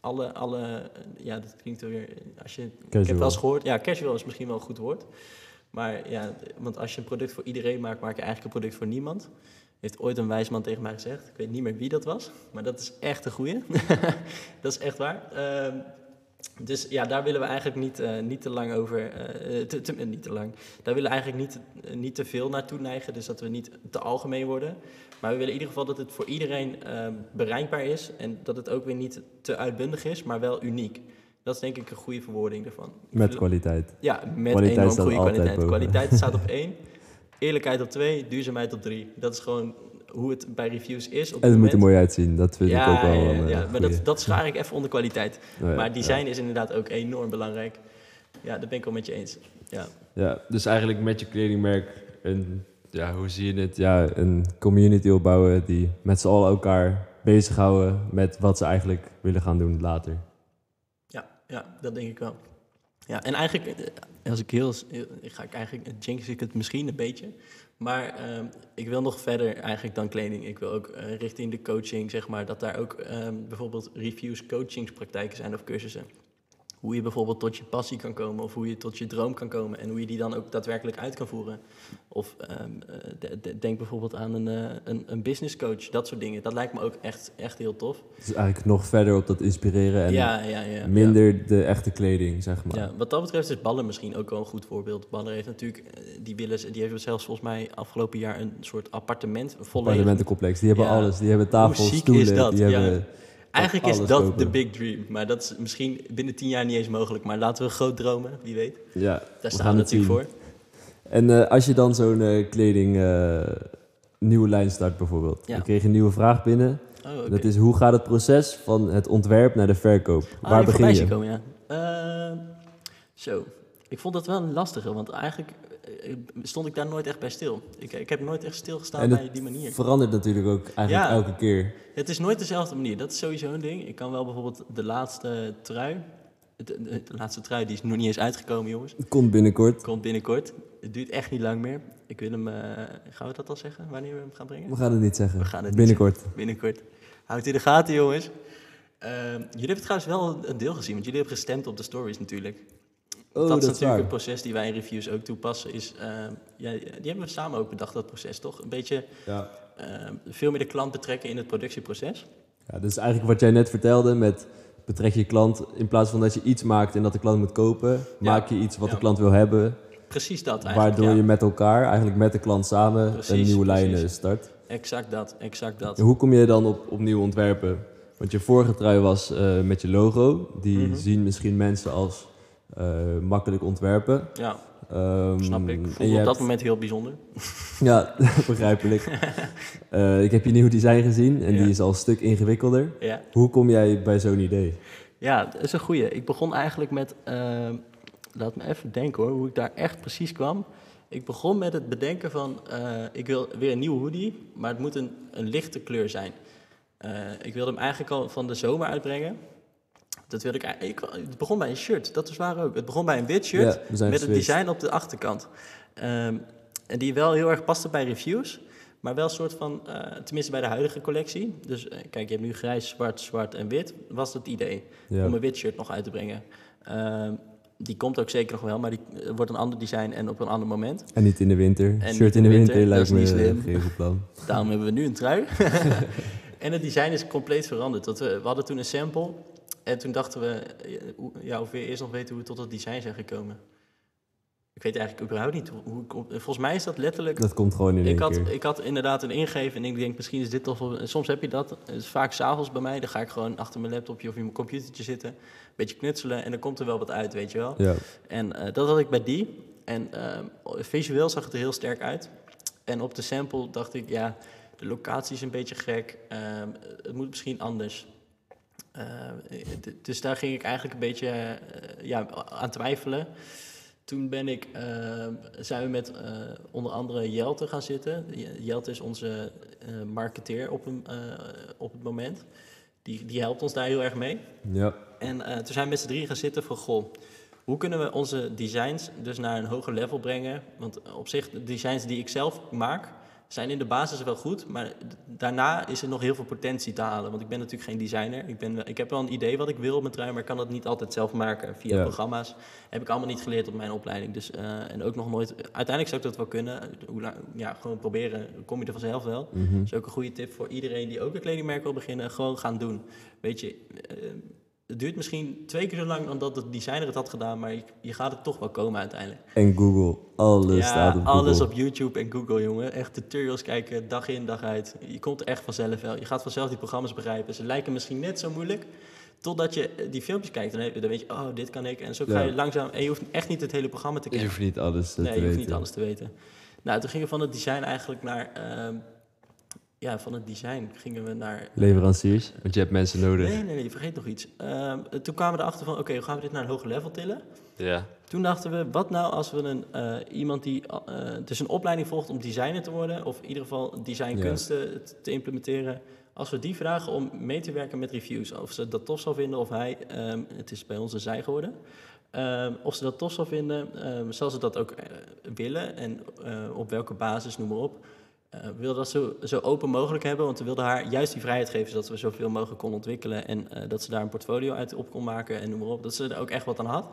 alle, alle, ja, dat klinkt weer, als je, ik heb wel eens gehoord, ja, casual is misschien wel een goed woord. Maar ja, want als je een product voor iedereen maakt, maak je eigenlijk een product voor niemand. Heeft ooit een wijsman tegen mij gezegd. Ik weet niet meer wie dat was, maar dat is echt een goeie. dat is echt waar. Ehm, dus ja, daar willen we eigenlijk niet, eh, niet te lang over, eh, te, te- niet te lang. Daar willen we eigenlijk niet, eh, niet te veel naartoe neigen, dus dat we niet te algemeen worden. Maar we willen in ieder geval dat het voor iedereen ehm, bereikbaar is en dat het ook weer niet te uitbundig is, maar wel uniek. Dat is denk ik een goede verwoording ervan. Met kwaliteit. Ja, met Kwaliteit enorm goede kwaliteit. boven. Kwaliteit staat op één, eerlijkheid op twee, duurzaamheid op drie. Dat is gewoon hoe het bij reviews is. Op En het moet er mooi uitzien. Dat vind ik ook wel ja, een ja, eh, maar dat, dat schaar ik even onder kwaliteit. Oh ja, maar ja. design is inderdaad ook enorm belangrijk. Ja, dat ben ik wel met je eens. Ja, Ja, Dus eigenlijk met je kledingmerk een, ja, hoe zie je het? ja, een community opbouwen die met z'n allen elkaar bezighouden met wat ze eigenlijk willen gaan doen later. ja, ja dat denk ik wel. Ja, en eigenlijk, eh, als ik heel, ga ik eigenlijk, jinx ik het misschien een beetje. Maar ehm, ik wil nog verder eigenlijk dan kleding. Ik wil ook eh, richting de coaching, zeg maar, dat daar ook ehm, bijvoorbeeld reviews, coachingspraktijken zijn of cursussen. Hoe je bijvoorbeeld tot je passie kan komen of hoe je tot je droom kan komen en hoe je die dan ook daadwerkelijk uit kan voeren. Of ehm, eh, de- de- denk bijvoorbeeld aan een, eh, een, een business coach, dat soort dingen. Dat lijkt me ook echt, echt heel tof. Dus eigenlijk nog verder op dat inspireren en ja, ja, ja. minder de echte kleding, zeg maar. Ja, wat dat betreft is Baller misschien ook wel een goed voorbeeld. Baller heeft natuurlijk, eh, die, willen, die heeft zelfs volgens mij afgelopen jaar een soort appartement volledig. Appartementencomplex, die hebben alles. Die hebben tafels, stoelen, die hebben... Eigenlijk is dat kopen. de big dream. Maar dat is misschien binnen tien jaar niet eens mogelijk. Maar laten we groot dromen, wie weet. Ja, Daar staan we natuurlijk voor. En eh, als je dan zo'n eh, kleding eh, nieuwe lijn start bijvoorbeeld. Ja. Dan kreeg je een nieuwe vraag binnen. Oh. Dat is hoe gaat het proces van het ontwerp naar de verkoop? Ah, Waar begin je? Komen, ja. Zo, ik vond dat wel een lastige. Want eigenlijk stond ik daar nooit echt bij stil. Ik, ik heb nooit echt stilgestaan bij het die manier. verandert natuurlijk ook eigenlijk Ja. elke keer. Het is nooit dezelfde manier. Dat is sowieso een ding. Ik kan wel bijvoorbeeld de laatste trui. De, de- de laatste trui die is nog niet eens uitgekomen, jongens. Het komt binnenkort. Komt binnenkort. Het duurt echt niet lang meer. Ik wil hem. eh, gaan we dat al zeggen? Wanneer we hem gaan brengen? We gaan het niet zeggen. We gaan het binnenkort. Binnenkort. Houd in de gaten, jongens. Ehm, jullie hebben trouwens wel een deel gezien, want jullie hebben gestemd op de stories natuurlijk. Oh, dat, is natuurlijk een proces die wij in reviews ook toepassen. Is, ja, die hebben we samen ook bedacht, dat proces, toch? Een beetje Ja. ehm, veel meer de klant betrekken in het productieproces. ja, dus eigenlijk wat jij net vertelde met betrek je klant, in plaats van dat je iets maakt en dat de klant moet kopen, maak je iets wat Ja. de klant wil hebben, Precies dat eigenlijk. waardoor je met elkaar, eigenlijk met de klant samen, een nieuwe lijn precies. eh, start. Exact dat, exact dat. En hoe kom je dan op, op nieuwe ontwerpen? Want je vorige trui was eh, met je logo. Die Mhm. zien misschien mensen als eh, makkelijk ontwerpen. Ja, Ehm, snap ik. je op dat moment heel bijzonder. Ja, begrijpelijk. Eh, ik heb je nieuw design gezien en Ja. die is al een stuk ingewikkelder. Ja. Hoe kom jij bij zo'n idee? Ja, dat is een goeie. Ik begon eigenlijk met, ehm, laat me even denken hoor, hoe ik daar echt precies kwam. Ik begon met het bedenken van, eh, ik wil weer een nieuwe hoodie, maar het moet een, een lichte kleur zijn. Eh, ik wilde hem eigenlijk al van de zomer uitbrengen. Dat wilde ik, eigenlijk- ik, het begon bij een shirt, dat is waar ook. Het begon bij een wit shirt Ja, met het geswitcht. design op de achterkant. Ehm, en die wel heel erg paste bij reviews, maar wel een soort van, eh, tenminste bij de huidige collectie. Dus eh, kijk, je hebt nu grijs, zwart, zwart en wit, was het idee Ja. om een wit shirt nog uit te brengen. Ehm, die komt ook zeker nog wel, maar die eh, wordt een ander design en op een ander moment. En niet in de winter. En Shirt in de winter, dat lijkt me niet slim. geen goed plan. Daarom hebben we nu een trui. en het design is compleet veranderd. Dat we, we hadden toen een sample en toen dachten we, eh, hoe- ja, of we eerst nog weten hoe we tot het design zijn gekomen. Ik weet eigenlijk überhaupt niet hoe, ik op- Volgens mij is dat letterlijk Dat komt gewoon in één ik had, keer. ik had inderdaad een ingeven en ik denk misschien is dit toch wel... Soms heb je dat, het is vaak s'avonds bij mij. Dan ga ik gewoon achter mijn laptopje of in mijn computertje zitten. Een beetje knutselen en dan komt er wel wat uit, weet je wel. Ja. En eh, dat had ik bij die. En visueel zag het er heel sterk uit. En op de sample dacht ik, ja, de locatie is een beetje gek. Ehm, het moet misschien anders. D- dus daar ging ik eigenlijk een beetje eh, ja, aan twijfelen. Toen ben ik, ehm, zijn we met eh, onder andere Jelte gaan zitten. Je- Jelte is onze eh, marketeer op, een, eh, op het moment. Die, die helpt ons daar heel erg mee. ja. En eh, toen zijn we met z'n drie gaan zitten van, goh, hoe kunnen we onze designs dus naar een hoger level brengen? Want op zich, de designs die ik zelf maak, zijn in de basis wel goed, maar daarna is er nog heel veel potentie te halen. Want ik ben natuurlijk geen designer. Ik, ben, ik heb wel een idee wat ik wil op mijn trui, maar ik kan dat niet altijd zelf maken via Ja. programma's. Heb ik allemaal niet geleerd op mijn opleiding. Dus, eh, en ook nog nooit, uiteindelijk zou ik dat wel kunnen. Hoe lang- ja, gewoon proberen, kom je er vanzelf wel. Mhm. Dat is ook een goede tip voor iedereen die ook een kledingmerk wil beginnen. Gewoon gaan doen. Weet je, eh, het duurt misschien twee keer zo lang dan dat de designer het had gedaan, maar je, je gaat er toch wel komen uiteindelijk. En Google. Alles ja, staat op Google. alles op YouTube en Google, jongen. Echt tutorials kijken, dag in, dag uit. Je komt er echt vanzelf wel. Je gaat vanzelf die programma's begrijpen. Ze lijken misschien net zo moeilijk, totdat je eh, die filmpjes kijkt. Dan, dan weet je, oh, dit kan ik. En zo ga je langzaam... En je hoeft echt niet het hele programma te Je kennen. hoeft niet alles eh, Nee, te je hoeft weten. niet alles te weten. Nou, toen gingen we van het design eigenlijk naar... ehm, ja, van het design gingen we naar... Leveranciers. Want je hebt mensen nodig. Nee, nee, nee, je vergeet nog iets. Ehm, toen kwamen we erachter van, oké, hoe gaan we dit naar een hoger level tillen? Ja. Toen dachten we, wat nou als we een, eh, iemand die eh, dus een opleiding volgt om designer te worden, of in ieder geval designkunsten te- te implementeren, als we die vragen om mee te werken met reviews, of ze dat tof zou vinden, of hij, ehm, het is bij ons een zij geworden, ehm, of ze dat tof zou vinden, ehm, zal ze dat ook eh, willen en op welke basis, noem maar op. Eh, we wilden dat zo, zo open mogelijk hebben, want we wilden haar juist die vrijheid geven, zodat we zoveel mogelijk kon ontwikkelen en eh, dat ze daar een portfolio uit op kon maken en noem maar op. Dat ze er ook echt wat aan had.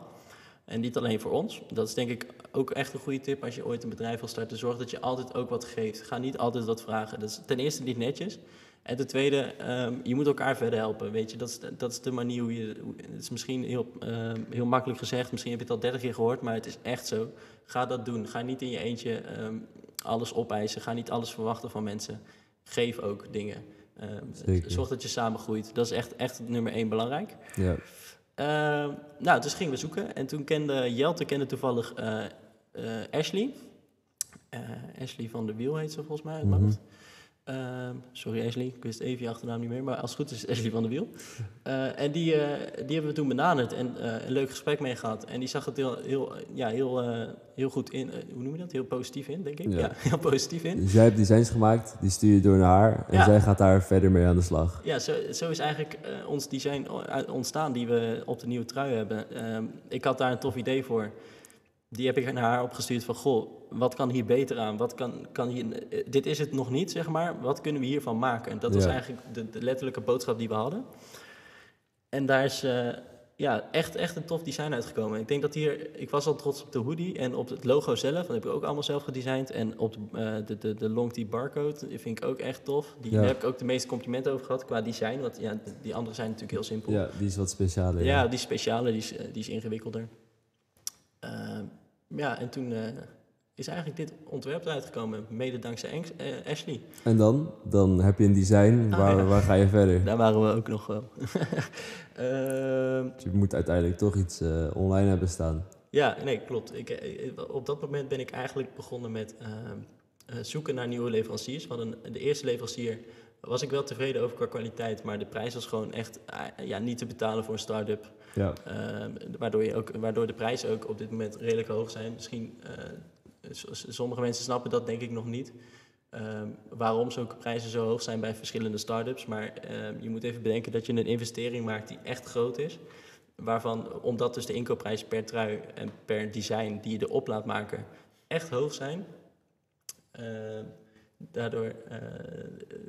En niet alleen voor ons. Dat is denk ik ook echt een goede tip als je ooit een bedrijf wil starten. Zorg dat je altijd ook wat geeft. Ga niet altijd wat vragen. Dat is ten eerste niet netjes. En ten tweede, ehm, je moet elkaar verder helpen. Weet je, dat is, dat is de manier hoe je. het is misschien heel, ehm, heel makkelijk gezegd. Misschien heb je het al dertig keer gehoord, maar het is echt zo. Ga dat doen. Ga niet in je eentje ehm, alles opeisen. Ga niet alles verwachten van mensen. Geef ook dingen. Ehm, zorg dat je samen groeit. Dat is echt, echt nummer één belangrijk. Ja. Ehm, nou, dus gingen we zoeken. En toen kende Jelte kende toevallig eh, eh, Ashley. Eh, Ashley van de Wiel heet ze volgens mij uit. Ehm, sorry Ashley, ik wist even je achternaam niet meer. Maar als het goed is, Ashley van de Wiel. Eh, en die, eh, die hebben we toen benaderd en eh, een leuk gesprek mee gehad. En die zag het heel, heel, ja, heel, heel goed in. hoe noem je dat? Heel positief in, denk ik. Ja. Ja, heel positief in. Dus jij hebt designs gemaakt, die stuur je door naar haar. En Ja. zij gaat daar verder mee aan de slag. Ja, zo, zo is eigenlijk ons design ontstaan die we op de nieuwe trui hebben. Ehm, ik had daar een tof idee voor. Die heb ik naar haar opgestuurd van, goh, wat kan hier beter aan? Wat kan, kan hier, eh, dit is het nog niet, zeg maar. Wat kunnen we hiervan maken? En dat was Ja. eigenlijk de, de letterlijke boodschap die we hadden. En daar is, eh, ja, echt, echt een tof design uitgekomen. Ik denk dat hier, ik was al trots op de hoodie en op het logo zelf, dat heb ik ook allemaal zelf gedesigned. En op de, eh, de, de, de long tee barcode, die vind ik ook echt tof. Die, Ja. Daar heb ik ook de meeste complimenten over gehad qua design, want ja, die andere zijn natuurlijk heel simpel. Ja, die is wat specialer. Ja, die speciale, die is, die is ingewikkelder. Ehm, ja, en toen eh, is eigenlijk dit ontwerp uitgekomen, mede dankzij eh, Ashley. En dan? Dan heb je een design, Ah, waar, ja. waar ga je verder? Daar waren we ook nog wel. Ehm, Je moet uiteindelijk toch iets eh, online hebben staan. ja, nee, klopt. Ik, op dat moment ben ik eigenlijk begonnen met ehm, eh, zoeken naar nieuwe leveranciers. We hadden de eerste leverancier was ik wel tevreden over qua kwaliteit, maar de prijs was gewoon echt ja, niet te betalen voor een start-up. Ja, Ehm, waardoor, je ook, waardoor de prijzen ook op dit moment redelijk hoog zijn. Misschien, eh, sommige mensen snappen dat denk ik nog niet. Ehm, waarom zulke prijzen zo hoog zijn bij verschillende start-ups. Maar ehm, je moet even bedenken dat je een investering maakt die echt groot is. Waarvan, omdat dus de inkoopprijs per trui en per design die je erop laat maken echt hoog zijn. Ehm, daardoor, eh,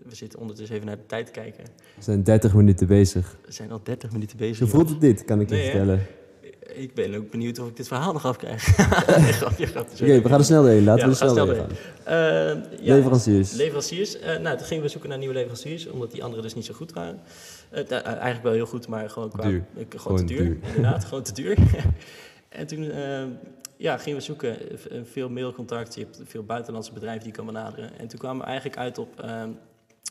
we zitten ondertussen even naar de tijd kijken. we zijn 30 minuten bezig. We zijn al 30 minuten bezig. Zo voelt het dit, kan ik je Nee, vertellen. Ik ben ook benieuwd of ik dit verhaal nog afkrijg. Nee, grapje, grapje. Oké, we gaan er snel doorheen. Laten Ja, we we er snel doorheen gaan. Eh, ja, Leveranciers. Leveranciers. Eh, nou, toen gingen we zoeken naar nieuwe leveranciers, omdat die andere dus niet zo goed waren. Nou, eigenlijk wel heel goed, maar gewoon qua... Duur. gewoon, Gewoon te duur. duur. Inderdaad, gewoon te duur. en toen eh, ja, gingen we zoeken, eh, veel mailcontact, je hebt veel buitenlandse bedrijven die je kan benaderen. En toen kwamen we eigenlijk uit op eh,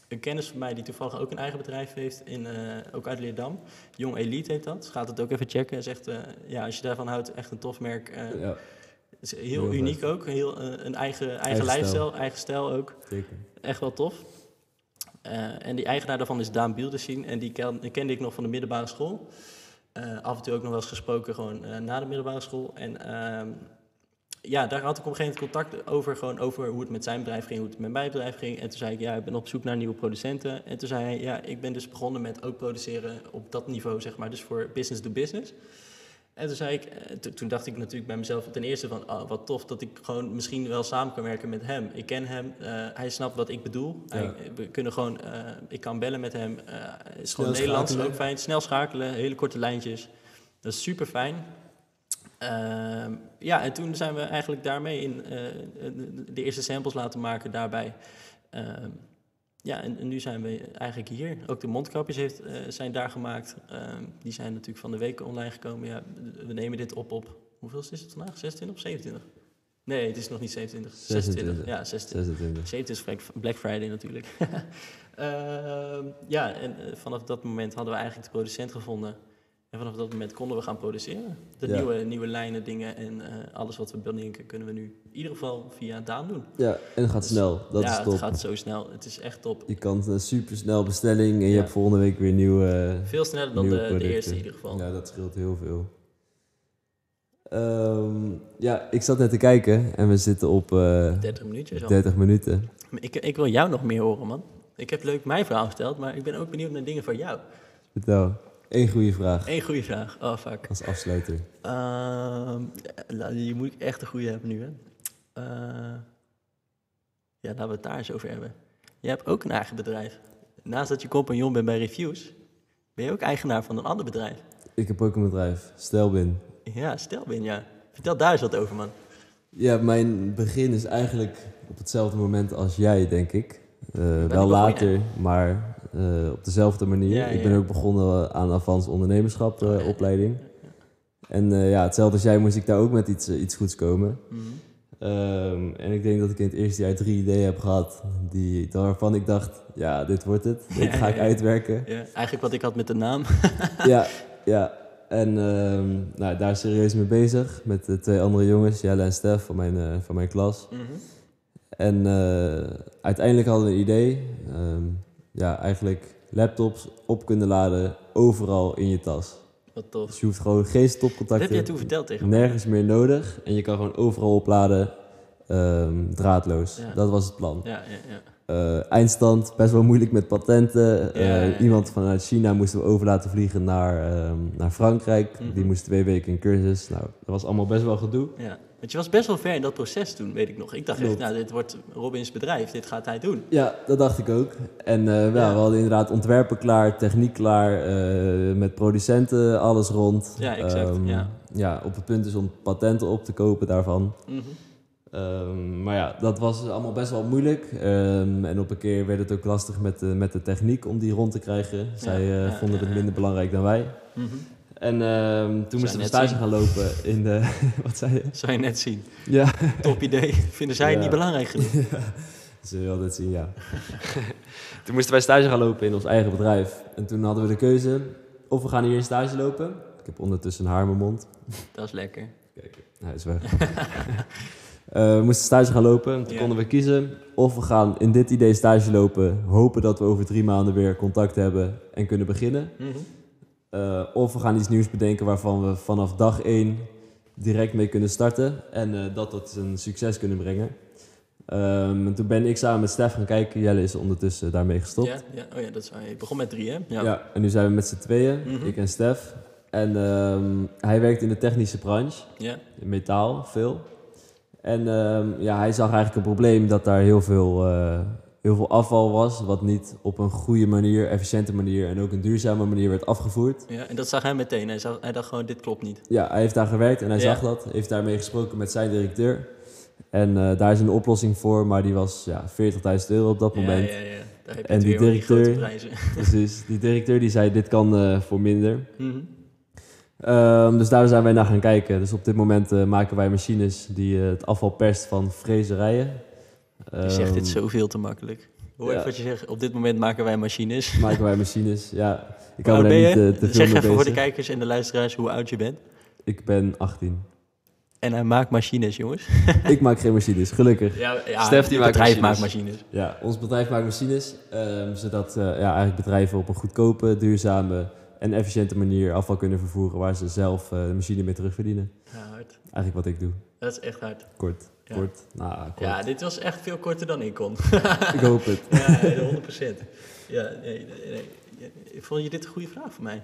een kennis van mij die toevallig ook een eigen bedrijf heeft, in, ook uit Leerdam. Jong Elite heet dat. Gaat het ook even checken en zegt, ja, als je daarvan houdt, echt een tof merk. Ja, is heel, uniek ook, heel, een eigen, eigen, Eigen lifestyle, eigen stijl ook. zeker. Echt wel tof. En die eigenaar daarvan is Daan Bieldersien. En die ken- die kende ik nog van de middelbare school. Eh, af en toe ook nog wel eens gesproken gewoon eh, na de middelbare school. En ehm, ja, daar had ik op een gegeven moment contact over, gewoon over hoe het met zijn bedrijf ging, hoe het met mijn bedrijf ging. En toen zei ik, ja, ik ben op zoek naar nieuwe producenten. En toen zei hij, ja, ik ben dus begonnen met ook produceren op dat niveau, zeg maar, dus voor business to business. En toen zei ik, eh, to- toen dacht ik natuurlijk bij mezelf ten eerste van, oh, wat tof dat ik gewoon misschien wel samen kan werken met hem. Ik ken hem, eh, hij snapt wat ik bedoel. Ja. Hij- we kunnen gewoon, eh, ik kan bellen met hem. Eh, het is gewoon Nederlands ook fijn. Snel schakelen, hele korte lijntjes. Dat is super fijn. Ehm, ja, en toen zijn we eigenlijk daarmee in eh, de, de eerste samples laten maken daarbij. Ja, en, en nu zijn we eigenlijk hier. Ook de mondkapjes heeft, eh, zijn daar gemaakt. Ehm, die zijn natuurlijk van de week online gekomen. Ja, we nemen dit op op... Hoeveel is het vandaag? 26 of 27? Nee, het is nog niet 27. 26. 26. Ja, 26. 26. 7 is Black- Black Friday natuurlijk. Ehm, ja, en eh, vanaf dat moment hadden we eigenlijk de producent gevonden. En vanaf dat moment konden we gaan produceren. De Ja. nieuwe, nieuwe lijnen, dingen en eh, alles wat we bedenken kunnen we nu in ieder geval via Daan doen. Ja, en het gaat snel. Dat ja, is top. het gaat zo snel. Het is echt top. Je kan een super snel bestelling en je Ja. hebt volgende week weer nieuwe, Veel sneller dan de, de eerste in ieder geval. Ja, dat scheelt heel veel. Ehm, ja, ik zat net te kijken en we zitten op eh 30 minuutjes al. 30 minuten. Ik, ik wil jou nog meer horen, man. Ik heb leuk mijn verhaal verteld, maar ik ben ook benieuwd naar dingen van jou. Vertel, één goede vraag Eén goede vraag. Oh, fuck. als afsluiter. Nou, die moet ik echt een goede hebben nu, hè. Eh, ja, laten we het daar eens over hebben. Je hebt ook een eigen bedrijf. Naast dat je compagnon bent bij Reviews, ben je ook eigenaar van een ander bedrijf. Ik heb ook een bedrijf, Stelbin. Ja, Stelbin, ja. Vertel daar eens wat over, man. Ja, mijn begin is eigenlijk op hetzelfde moment als jij, denk ik. Eh, wel je? later, maar eh, op dezelfde manier. Ja, Ik ben ook begonnen aan Avans ondernemerschap eh, Oh, opleiding. ja, En eh, ja, hetzelfde als jij moest ik daar ook met iets, eh, iets goeds komen. Mhm. Ehm, en ik denk dat ik in het eerste jaar drie ideeën heb gehad die, waarvan ik dacht, ja, dit wordt het. Dit ga ik uitwerken. Eigenlijk wat ik had met de naam. ja, ja. En ehm, nou, daar serieus mee bezig met de twee andere jongens, Jelle en Stef van mijn, eh, van mijn klas. Mhm. En eh, uiteindelijk hadden we een idee. Ehm, ja, eigenlijk laptops op kunnen laden overal in je tas. Wat tof. Dus je hoeft gewoon geen Dat stopcontacten. heb jij toen verteld tegen me. Nergens meer nodig. En je kan gewoon overal opladen, ehm, draadloos. Ja. Dat was het plan. Ja, ja, ja. Eh, eindstand, best wel moeilijk met patenten. Eh, Ja, ja, ja. Iemand vanuit China moesten we over laten vliegen naar, ehm, naar Frankrijk. Mhm. Die moest twee weken in cursus. Nou, dat was allemaal best wel gedoe. Ja. Want je was best wel ver in dat proces toen, weet ik nog. Ik dacht echt, nou, dit wordt Robins bedrijf, dit gaat hij doen. Ja, dat dacht ik ook. En ja, Ja. we hadden inderdaad ontwerpen klaar, techniek klaar, met producenten, alles rond. Ja, exact, Ehm, ja. ja, op het punt is om patenten op te kopen daarvan. Mhm. Ehm, maar ja, dat was allemaal best wel moeilijk. Ehm, en op een keer werd het ook lastig met de, met de techniek om die rond te krijgen. Zij eh, vonden ja, het minder belangrijk dan wij. Mhm. En ehm, toen moesten we stage zien. gaan lopen in de... wat zei je? Zou je net zien. Ja, Top idee. Vinden zij het niet belangrijk genoeg? dat zullen we altijd zien, ja. toen moesten wij stage gaan lopen in ons eigen bedrijf. En toen hadden we de keuze, of we gaan hier een stage lopen. Ik heb ondertussen een haar in mijn mond. Dat is lekker. Kijk, hij is weg. Eh, we moesten stage gaan lopen. En toen konden we kiezen of we gaan in dit idee stage lopen, hopen dat we over drie maanden weer contact hebben en kunnen beginnen. Mhm. Eh, of we gaan iets nieuws bedenken waarvan we vanaf dag één direct mee kunnen starten en eh, dat tot een succes kunnen brengen. Ehm, en toen ben ik samen met Stef gaan kijken. Jelle is ondertussen daarmee gestopt. Ja, ja, oh ja, dat is waar. Je begon met drie, hè? Ja. Ja, en nu zijn we met z'n tweeën, Mhm. ik en Stef. En ehm, hij werkt in de technische branche. Ja. in metaal, veel. En ehm, ja, hij zag eigenlijk een probleem dat daar heel veel, eh, heel veel afval was, wat niet op een goede manier, efficiënte manier en ook een duurzame manier werd afgevoerd. ja. En dat zag hij meteen. Hij, zag, hij dacht gewoon, dit klopt niet. Ja, hij heeft daar gewerkt en hij Ja. zag dat, heeft daarmee gesproken met zijn directeur. En eh, daar is een oplossing voor, maar die was ja, 40.000 euro op dat moment. Ja, ja, ja. Daar heb je En die directeur- prijzen. Precies, die directeur die zei, dit kan eh, voor minder. Mhm. Ehm, dus daar zijn wij naar gaan kijken. Dus op dit moment eh, maken wij machines die eh, het afval perst van frezerijen. Je zegt dit Ehm, zoveel te makkelijk. Hoor ja. even wat je zegt. Op dit moment maken wij machines. maken wij machines. Ja, ik Hoe hou me oud daar ben niet je? eh, te veel zeg mee even voor de kijkers en de luisteraars hoe oud je bent. Ik ben 18. En hij maakt machines, jongens. ik maak geen machines, gelukkig. Ja, ja Stef, die maakt bedrijf machines. maakt machines. Ja, ons bedrijf maakt machines, ehm, zodat eh, ja, eigenlijk bedrijven op een goedkope, duurzame en efficiënte manier afval kunnen vervoeren waar ze zelf eh, de machine mee terugverdienen. Ja, hard. Eigenlijk wat ik doe. Dat is echt hard. Kort, Ja. kort. Nou, kort. Ja, dit was echt veel korter dan ik kon. Ik hoop het. ja, 100 procent. Ja, nee, nee, nee. Vond je dit een goede vraag voor mij?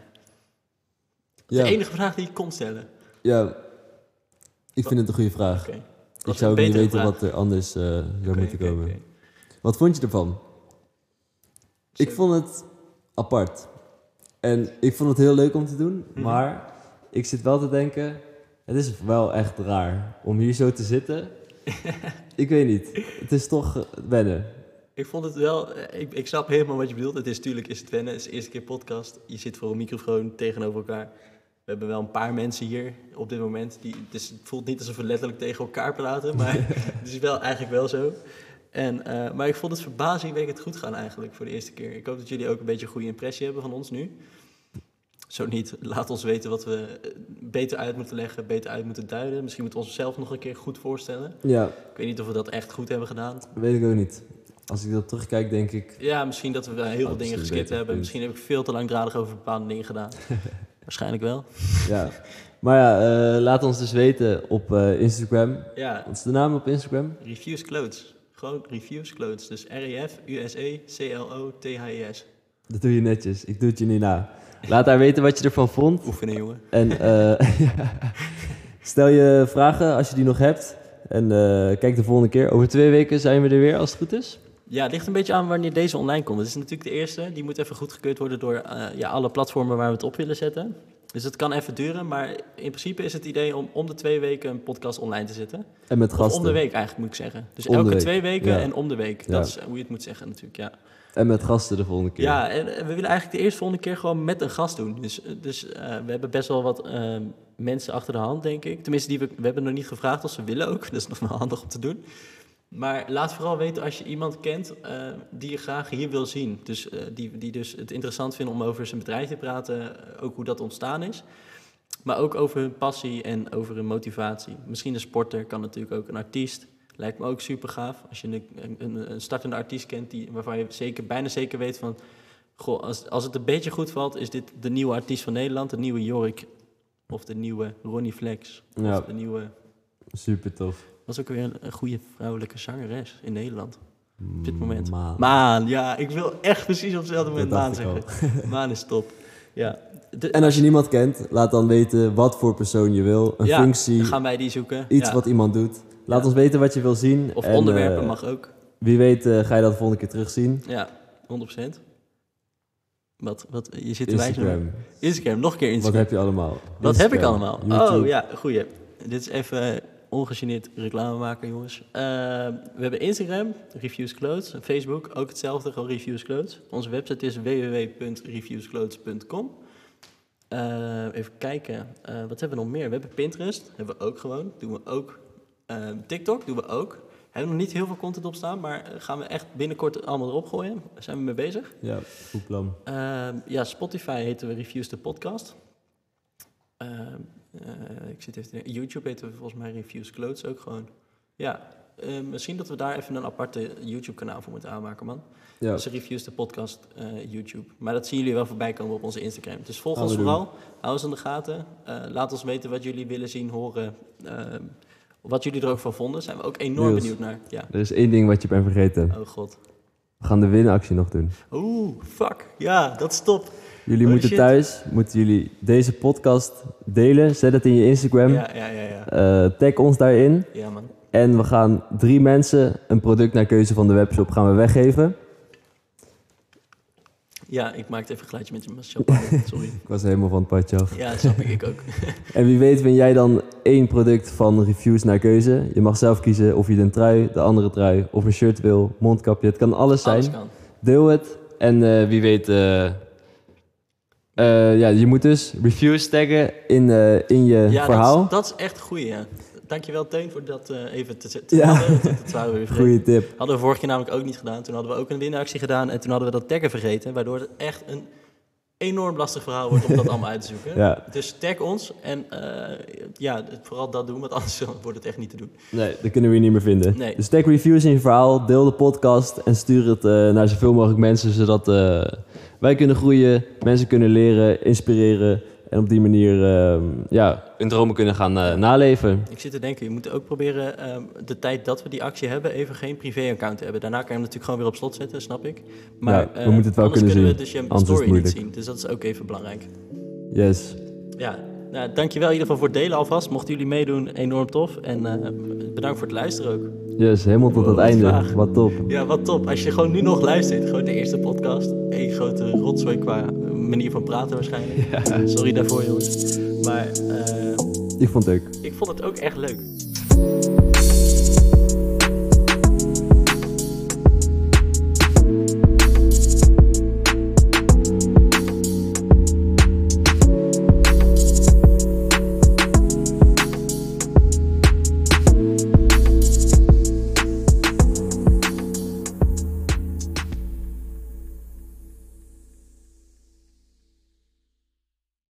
Ja, De enige vraag die ik kon stellen. ja, ik vind het een goede vraag. Oké. Ik zou ook niet weten vraag. wat er anders eh, zou moeten komen. Wat vond je ervan? Ik vond het apart. En ik vond het heel leuk om te doen, Mhm. maar ik zit wel te denken, het is wel echt raar om hier zo te zitten. ik weet niet, het is toch eh, wennen. Ik vond het wel, eh, ik, ik snap helemaal wat je bedoelt. Het is natuurlijk is het wennen, het is de eerste keer podcast. Je zit voor een microfoon tegenover elkaar. We hebben wel een paar mensen hier op dit moment. Die, dus het voelt niet alsof we letterlijk tegen elkaar praten, maar het is wel eigenlijk wel zo. En, eh, maar ik vond het verbazingwekkend goed gaan eigenlijk voor de eerste keer. Ik hoop dat jullie ook een beetje een goede impressie hebben van ons nu. Zo niet, laat ons weten wat we eh, beter uit moeten leggen, beter uit moeten duiden. Misschien moeten we onszelf nog een keer goed voorstellen. Ja, Ik weet niet of we dat echt goed hebben gedaan. weet ik ook niet. Als ik dat terugkijk, denk ik, Ja, misschien dat we heel veel Absoluut dingen geskipt hebben. punt. Misschien heb ik veel te langdradig over bepaalde dingen gedaan. Waarschijnlijk wel. ja. Maar ja, eh, laat ons dus weten op Instagram. Ja, Wat is de naam op Instagram? Reviews Clothes. Gewoon Reviews Clothes. Dus E R-E-F-U-S-E-C-L-O-T-H-I-S. Dat doe je netjes, ik doe het je niet na. Laat daar weten wat je ervan vond. Oefenen, jongen. En eh, stel je vragen als je die nog hebt. En eh, kijk de volgende keer. Over twee weken zijn we er weer als het goed is. Ja, het ligt een beetje aan wanneer deze online komt. Het is natuurlijk de eerste. Die moet even goedgekeurd worden door eh, ja, alle platformen waar we het op willen zetten. Dus het kan even duren, maar in principe is het idee om om de twee weken een podcast online te zetten. En met Of gasten. om de week eigenlijk, moet ik zeggen. Dus elke week, twee weken ja. en om de week. Ja. Dat is hoe je het moet zeggen natuurlijk, ja. En met gasten de volgende keer. Ja, en eh, we willen eigenlijk de eerste volgende keer gewoon met een gast doen. Dus, eh, dus eh, we hebben best wel wat eh, mensen achter de hand, denk ik. Tenminste, die we, we hebben nog niet gevraagd of ze willen ook. Dat is nog wel handig om te doen. Maar laat vooral weten als je iemand kent eh, die je graag hier wil zien. Dus eh, die, die dus het interessant vinden om over zijn bedrijf te praten. eh, Ook hoe dat ontstaan is. Maar ook over hun passie en over hun motivatie. Misschien een sporter, kan natuurlijk ook een artiest. Lijkt me ook super gaaf. Als je een, een, een startende artiest kent die, waarvan je zeker, bijna zeker weet van... Goh, als, als het een beetje goed valt, is dit de nieuwe artiest van Nederland. De nieuwe Jorik. Of de nieuwe Ronnie Flex. Of Ja. de nieuwe... Super tof. Was ook weer een, een goede vrouwelijke zangeres in Nederland. op dit moment? Maan. Maan, ja. Ik wil echt precies op hetzelfde moment maan zeggen. Maan is top. Ja. De- En als je niemand kent, laat dan weten wat voor persoon je wil. Een ja, functie, gaan wij die zoeken. iets Ja. wat iemand doet. Laat Ja. ons weten wat je wil zien. Of En, onderwerpen eh, mag ook. Wie weet eh, ga je dat de volgende keer terugzien. Ja, 100%. Wat, wat, je zit te wijzen. Instagram. Instagram, nog een keer Wat Instagram. heb je allemaal? Wat heb ik allemaal? YouTube. Oh ja, goeie. Dit is even ongegeneerd reclame maken, jongens. Eh, we hebben Instagram, Reviews Clothes. En Facebook, ook hetzelfde, gewoon Reviews Clothes. Onze website is www.reviewsclothes.com. Eh, even kijken, Eh, wat hebben we nog meer? We hebben Pinterest, hebben we ook gewoon. Doen we ook. Eh, TikTok doen we ook. Hebben nog niet heel veel content op staan, maar gaan we echt binnenkort allemaal erop gooien. Daar zijn we mee bezig. Ja, goed plan. Ehm, ja, Spotify heten we Reviews de Podcast. Eh, ik zit even YouTube heten we volgens mij Reviews Clothes ook gewoon. Ja, eh, misschien dat we daar even een aparte YouTube-kanaal voor moeten aanmaken, man. Ja. Dus Reviews de Podcast eh, YouTube. Maar dat zien jullie wel voorbij komen op onze Instagram. Dus volg Gaan ons vooral. Hou ons aan de gaten. Laat ons weten wat jullie willen zien, horen. wat jullie er ook van vonden. Zijn we ook enorm Niels. benieuwd naar. Ja. Er is één ding wat je bent vergeten. Oh god. We gaan de winactie nog doen. Oeh, fuck. Ja, dat is top. Jullie moeten shit. thuis, moeten jullie deze podcast delen. Zet het in je Instagram. Ja, ja, ja, ja. Eh, tag ons daarin. Ja, man. En we gaan drie mensen een product naar keuze van de webshop gaan we weggeven. Ja, ik maakte even een geluidje met je champagne. Sorry. Ik was helemaal van het padje af. Ja, dat snap ik, ik ook. En wie weet win jij dan één product van reviews naar keuze. Je mag zelf kiezen of je de trui, de andere trui of een shirt wil, mondkapje. Het kan alles zijn. Alles kan. Deel het. En eh, wie weet... eh, eh, ja, je moet dus reviews taggen in, eh, in je Ja, verhaal. Dat, is, dat is echt goed, ja. Dankjewel, Teun, voor dat eh, even te zetten. Ja. Dat. Goeie tip. Hadden we vorige keer namelijk ook niet gedaan. Toen hadden we ook een winactie gedaan en toen hadden we dat taggen vergeten. Waardoor het echt een enorm lastig verhaal wordt om dat allemaal uit te zoeken. Ja. Dus tag ons en eh, ja, vooral dat doen, want anders wordt het echt niet te doen. Nee, dat kunnen we je niet meer vinden. Nee. Dus tag reviews in je verhaal, deel de podcast en stuur het eh, naar zoveel mogelijk mensen, zodat eh, wij kunnen groeien, mensen kunnen leren, inspireren en op die manier eh, ja, hun dromen kunnen gaan eh, naleven. Ik zit te denken, je moet ook proberen ehm, de tijd dat we die actie hebben even geen privé-account te hebben. Daarna kan je hem natuurlijk gewoon weer op slot zetten, snap ik. Maar Ja, we eh, moeten het wel kunnen we zien. dus je story niet zien. Dus dat is ook even belangrijk. Yes. Ja, nou, dankjewel in ieder geval voor het delen alvast. Mochten jullie meedoen, enorm tof. En eh, bedankt voor het luisteren ook. Yes, helemaal tot het Wow, einde. vraag. Wat top. Ja, wat top. Als je gewoon nu nog luistert, gewoon de eerste podcast. Eén grote rotzooi qua manier van praten waarschijnlijk. Sorry daarvoor jongens. Maar eh, Ik vond het leuk. ik vond het ook echt leuk.